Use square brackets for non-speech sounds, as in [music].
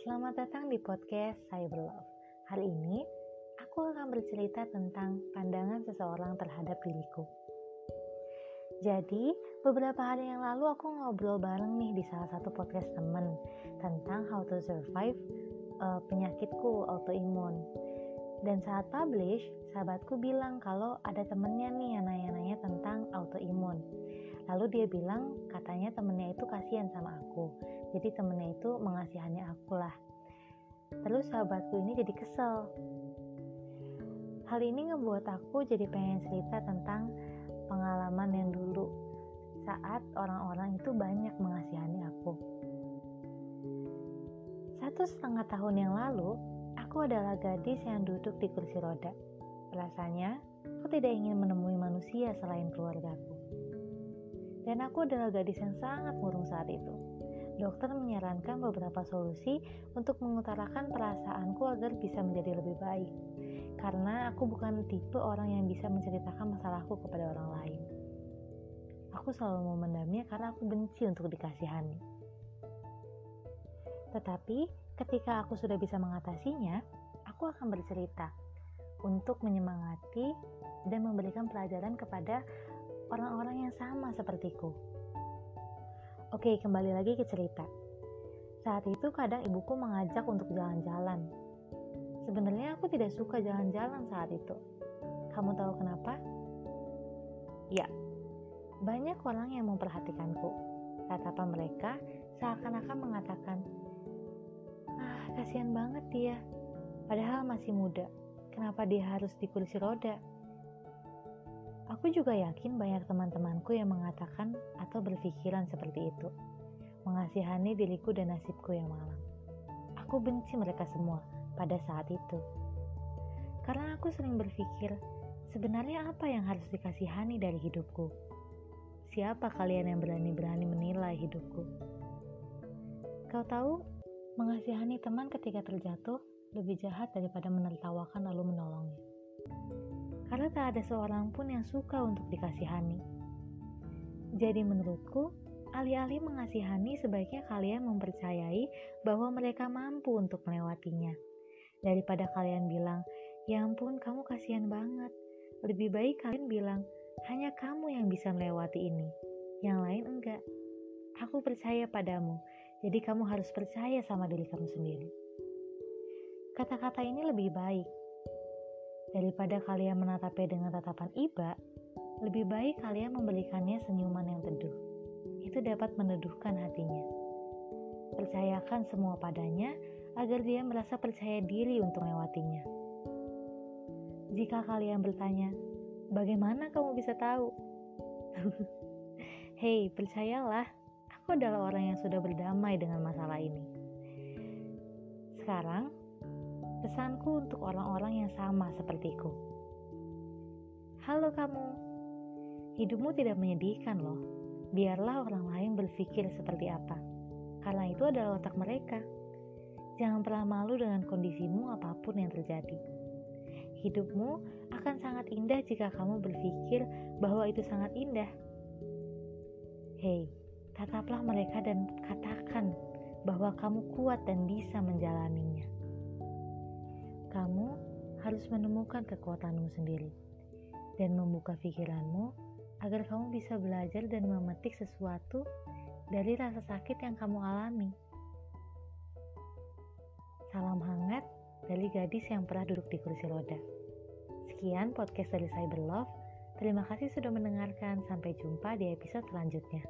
Selamat datang di podcast Cyber Love. Hari ini, aku akan bercerita tentang pandangan seseorang terhadap diriku. Jadi, beberapa hari yang lalu aku ngobrol bareng nih di salah satu podcast temen tentang how to survive uh, penyakitku autoimun. Dan saat publish, sahabatku bilang kalau ada temennya nih yang nanya-nanya tentang autoimun. Lalu dia bilang katanya temennya itu kasihan sama aku. Jadi temennya itu mengasihani aku lah. Terus sahabatku ini jadi kesel. Hal ini ngebuat aku jadi pengen cerita tentang pengalaman yang dulu saat orang-orang itu banyak mengasihani aku. Satu setengah tahun yang lalu, aku adalah gadis yang duduk di kursi roda. Rasanya, aku tidak ingin menemui manusia selain keluargaku. Dan aku adalah gadis yang sangat murung saat itu. Dokter menyarankan beberapa solusi untuk mengutarakan perasaanku agar bisa menjadi lebih baik. Karena aku bukan tipe orang yang bisa menceritakan masalahku kepada orang lain. Aku selalu memendamnya karena aku benci untuk dikasihani. Tetapi Ketika aku sudah bisa mengatasinya, aku akan bercerita untuk menyemangati dan memberikan pelajaran kepada orang-orang yang sama sepertiku. Oke, kembali lagi ke cerita. Saat itu kadang ibuku mengajak untuk jalan-jalan. Sebenarnya aku tidak suka jalan-jalan saat itu. Kamu tahu kenapa? Ya, banyak orang yang memperhatikanku. Tatapan mereka seakan-akan mengatakan, kasihan banget dia. Padahal masih muda. Kenapa dia harus di kursi roda? Aku juga yakin banyak teman-temanku yang mengatakan atau berpikiran seperti itu. Mengasihani diriku dan nasibku yang malang. Aku benci mereka semua pada saat itu. Karena aku sering berpikir, sebenarnya apa yang harus dikasihani dari hidupku? Siapa kalian yang berani-berani menilai hidupku? Kau tahu, Mengasihani teman ketika terjatuh lebih jahat daripada menertawakan lalu menolongnya. Karena tak ada seorang pun yang suka untuk dikasihani. Jadi menurutku, alih-alih mengasihani sebaiknya kalian mempercayai bahwa mereka mampu untuk melewatinya. Daripada kalian bilang, ya ampun kamu kasihan banget. Lebih baik kalian bilang, hanya kamu yang bisa melewati ini. Yang lain enggak. Aku percaya padamu jadi kamu harus percaya sama diri kamu sendiri. Kata-kata ini lebih baik. Daripada kalian menatapnya dengan tatapan iba, lebih baik kalian memberikannya senyuman yang teduh. Itu dapat meneduhkan hatinya. Percayakan semua padanya agar dia merasa percaya diri untuk melewatinya. Jika kalian bertanya, bagaimana kamu bisa tahu? [laughs] Hei, percayalah, aku adalah orang yang sudah berdamai dengan masalah ini. Sekarang, pesanku untuk orang-orang yang sama sepertiku. Halo kamu, hidupmu tidak menyedihkan loh. Biarlah orang lain berpikir seperti apa, karena itu adalah otak mereka. Jangan pernah malu dengan kondisimu apa pun yang terjadi. Hidupmu akan sangat indah jika kamu berpikir bahwa itu sangat indah. Hei, tataplah mereka dan katakan bahwa kamu kuat dan bisa menjalaninya. Kamu harus menemukan kekuatanmu sendiri dan membuka pikiranmu agar kamu bisa belajar dan memetik sesuatu dari rasa sakit yang kamu alami. Salam hangat dari gadis yang pernah duduk di kursi roda. Sekian podcast dari Cyber Love. Terima kasih sudah mendengarkan. Sampai jumpa di episode selanjutnya.